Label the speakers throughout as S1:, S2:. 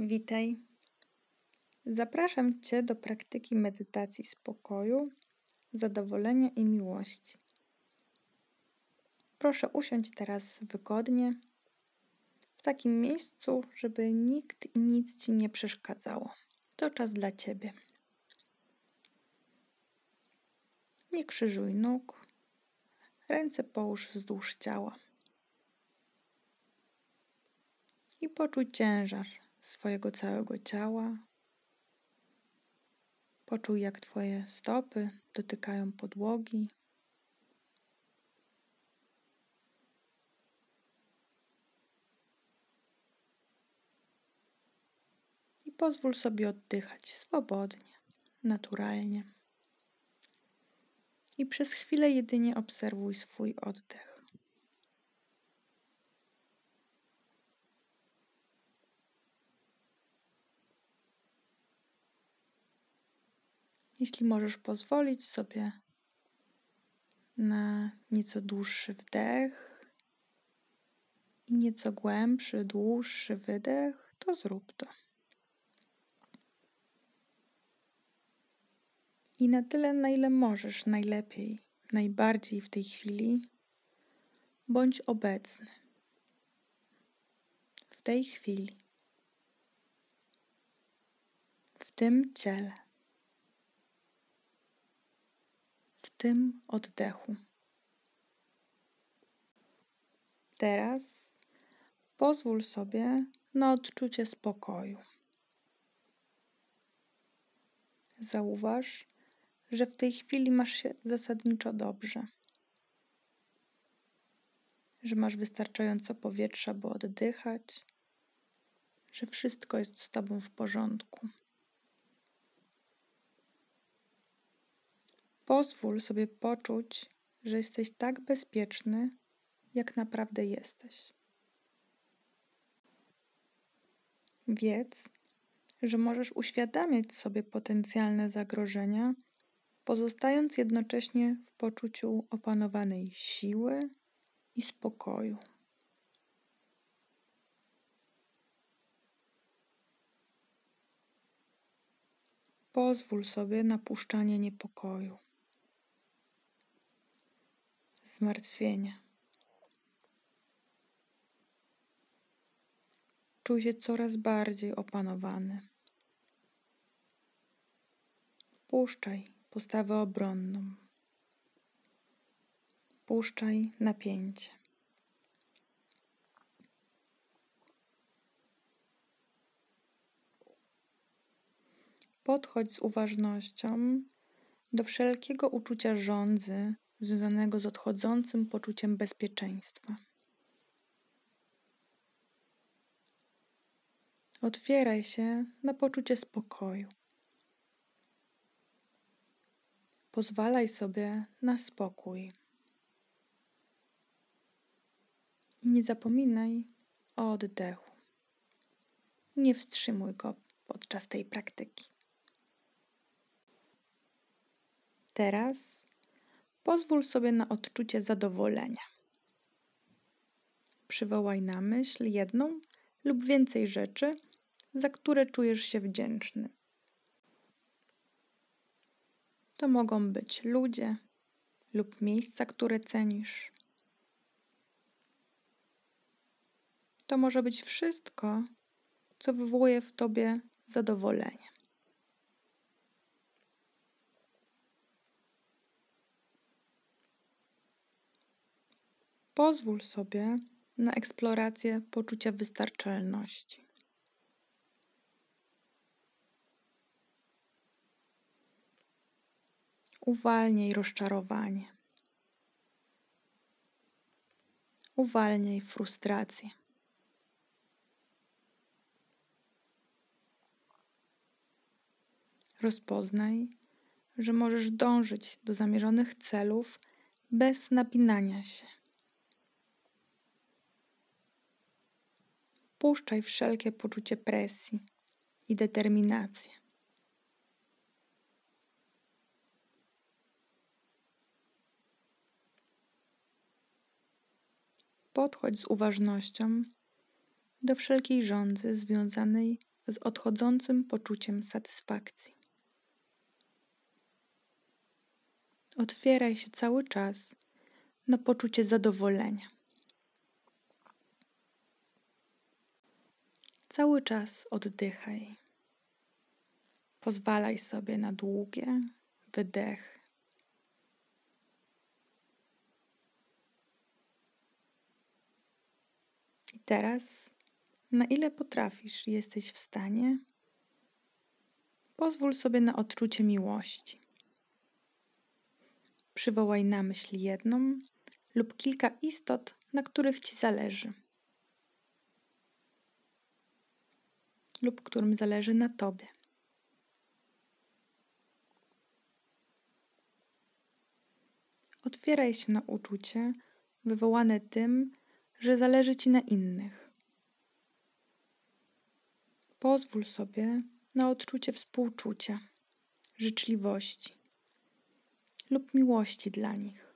S1: Witaj. Zapraszam Cię do praktyki medytacji spokoju, zadowolenia i miłości. Proszę usiąść teraz wygodnie, w takim miejscu, żeby nikt i nic Ci nie przeszkadzało. To czas dla Ciebie. Nie krzyżuj nóg, ręce połóż wzdłuż ciała. I poczuj ciężar swojego całego ciała. Poczuj, jak Twoje stopy dotykają podłogi. I pozwól sobie oddychać swobodnie, naturalnie. I przez chwilę jedynie obserwuj swój oddech. Jeśli możesz pozwolić sobie na nieco dłuższy wdech i nieco głębszy, dłuższy wydech, to zrób to. I na tyle, na ile możesz, najlepiej, najbardziej w tej chwili, bądź obecny. W tej chwili. W tym ciele. Tym oddechu. Teraz pozwól sobie na odczucie spokoju. Zauważ, że w tej chwili masz się zasadniczo dobrze, że masz wystarczająco powietrza, by oddychać, że wszystko jest z Tobą w porządku. Pozwól sobie poczuć, że jesteś tak bezpieczny, jak naprawdę jesteś. Wiedz, że możesz uświadamiać sobie potencjalne zagrożenia, pozostając jednocześnie w poczuciu opanowanej siły i spokoju. Pozwól sobie na puszczanie niepokoju zmartwienia. Czuj się coraz bardziej opanowany. Puszczaj postawę obronną. Puszczaj napięcie. Podchodź z uważnością do wszelkiego uczucia żądzy związanego z odchodzącym poczuciem bezpieczeństwa. Otwieraj się na poczucie spokoju. Pozwalaj sobie na spokój. I nie zapominaj o oddechu. Nie wstrzymuj go podczas tej praktyki. Teraz Pozwól sobie na odczucie zadowolenia. Przywołaj na myśl jedną lub więcej rzeczy, za które czujesz się wdzięczny. To mogą być ludzie lub miejsca, które cenisz. To może być wszystko, co wywołuje w tobie zadowolenie. Pozwól sobie na eksplorację poczucia wystarczalności. Uwalnij rozczarowanie. Uwalnij frustrację. Rozpoznaj, że możesz dążyć do zamierzonych celów bez napinania się. Puszczaj wszelkie poczucie presji i determinację. Podchodź z uważnością do wszelkiej żądzy związanej z odchodzącym poczuciem satysfakcji. Otwieraj się cały czas na poczucie zadowolenia. Cały czas oddychaj. Pozwalaj sobie na długie wydechy. I teraz, na ile potrafisz, jesteś w stanie, pozwól sobie na odczucie miłości. Przywołaj na myśl jedną lub kilka istot, na których ci zależy, lub którym zależy na tobie. Otwieraj się na uczucie wywołane tym, że zależy ci na innych. Pozwól sobie na odczucie współczucia, życzliwości lub miłości dla nich.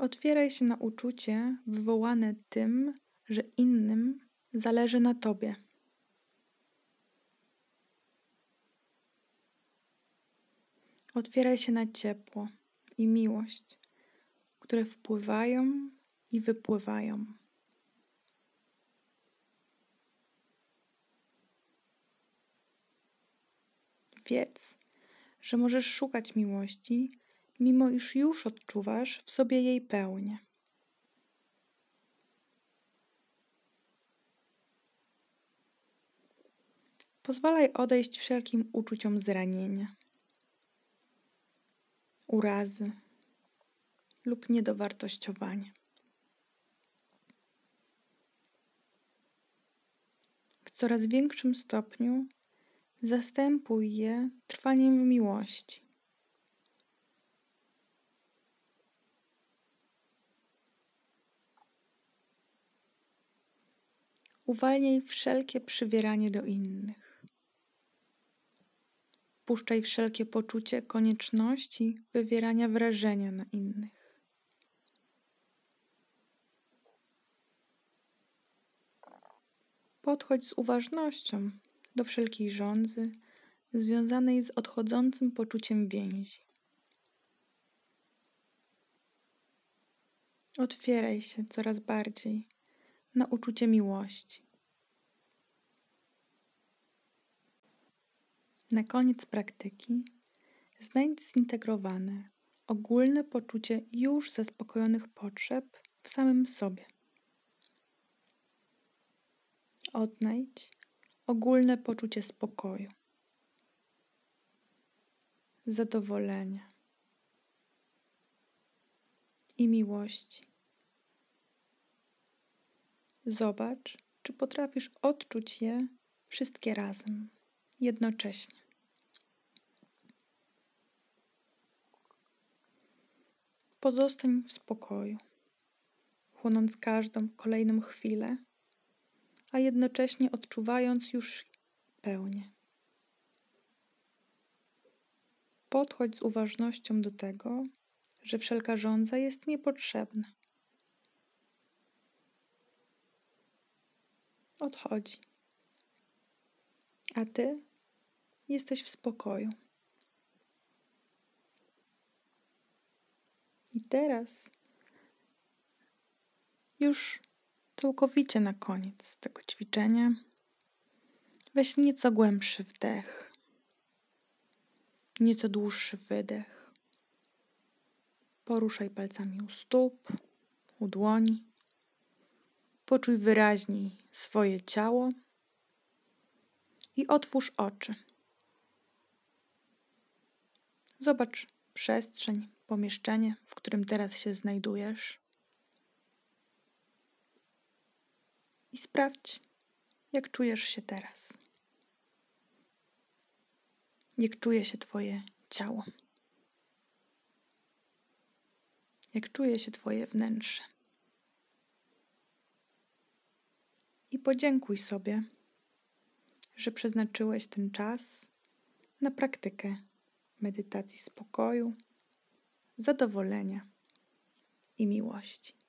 S1: Otwieraj się na uczucie wywołane tym, że innym zależy na tobie. Otwieraj się na ciepło i miłość, które wpływają i wypływają. Wiedz, że możesz szukać miłości, mimo iż już odczuwasz w sobie jej pełnię. Pozwalaj odejść wszelkim uczuciom zranienia urazy lub niedowartościowania. W coraz większym stopniu zastępuj je trwaniem w miłości. Uwalniaj wszelkie przywieranie do innych. Puszczaj wszelkie poczucie konieczności wywierania wrażenia na innych. Podchodź z uważnością do wszelkiej żądzy związanej z odchodzącym poczuciem więzi. Otwieraj się coraz bardziej na uczucie miłości. Na koniec praktyki znajdź zintegrowane, ogólne poczucie już zaspokojonych potrzeb w samym sobie. Odnajdź ogólne poczucie spokoju, zadowolenia i miłości. Zobacz, czy potrafisz odczuć je wszystkie razem, jednocześnie. Pozostań w spokoju, chłonąc każdą kolejną chwilę, a jednocześnie odczuwając już pełnię. Podchodź z uważnością do tego, że wszelka żądza jest niepotrzebna. Odchodzi, a ty jesteś w spokoju. I teraz już całkowicie na koniec tego ćwiczenia weź nieco głębszy wdech, nieco dłuższy wydech. Poruszaj palcami u stóp, u dłoni. Poczuj wyraźniej swoje ciało i otwórz oczy. Zobacz przestrzeń, pomieszczenie, w którym teraz się znajdujesz. I sprawdź, jak czujesz się teraz. Jak czuje się Twoje ciało. Jak czuje się Twoje wnętrze. I podziękuj sobie, że przeznaczyłeś ten czas na praktykę medytacji spokoju zadowolenia i miłości.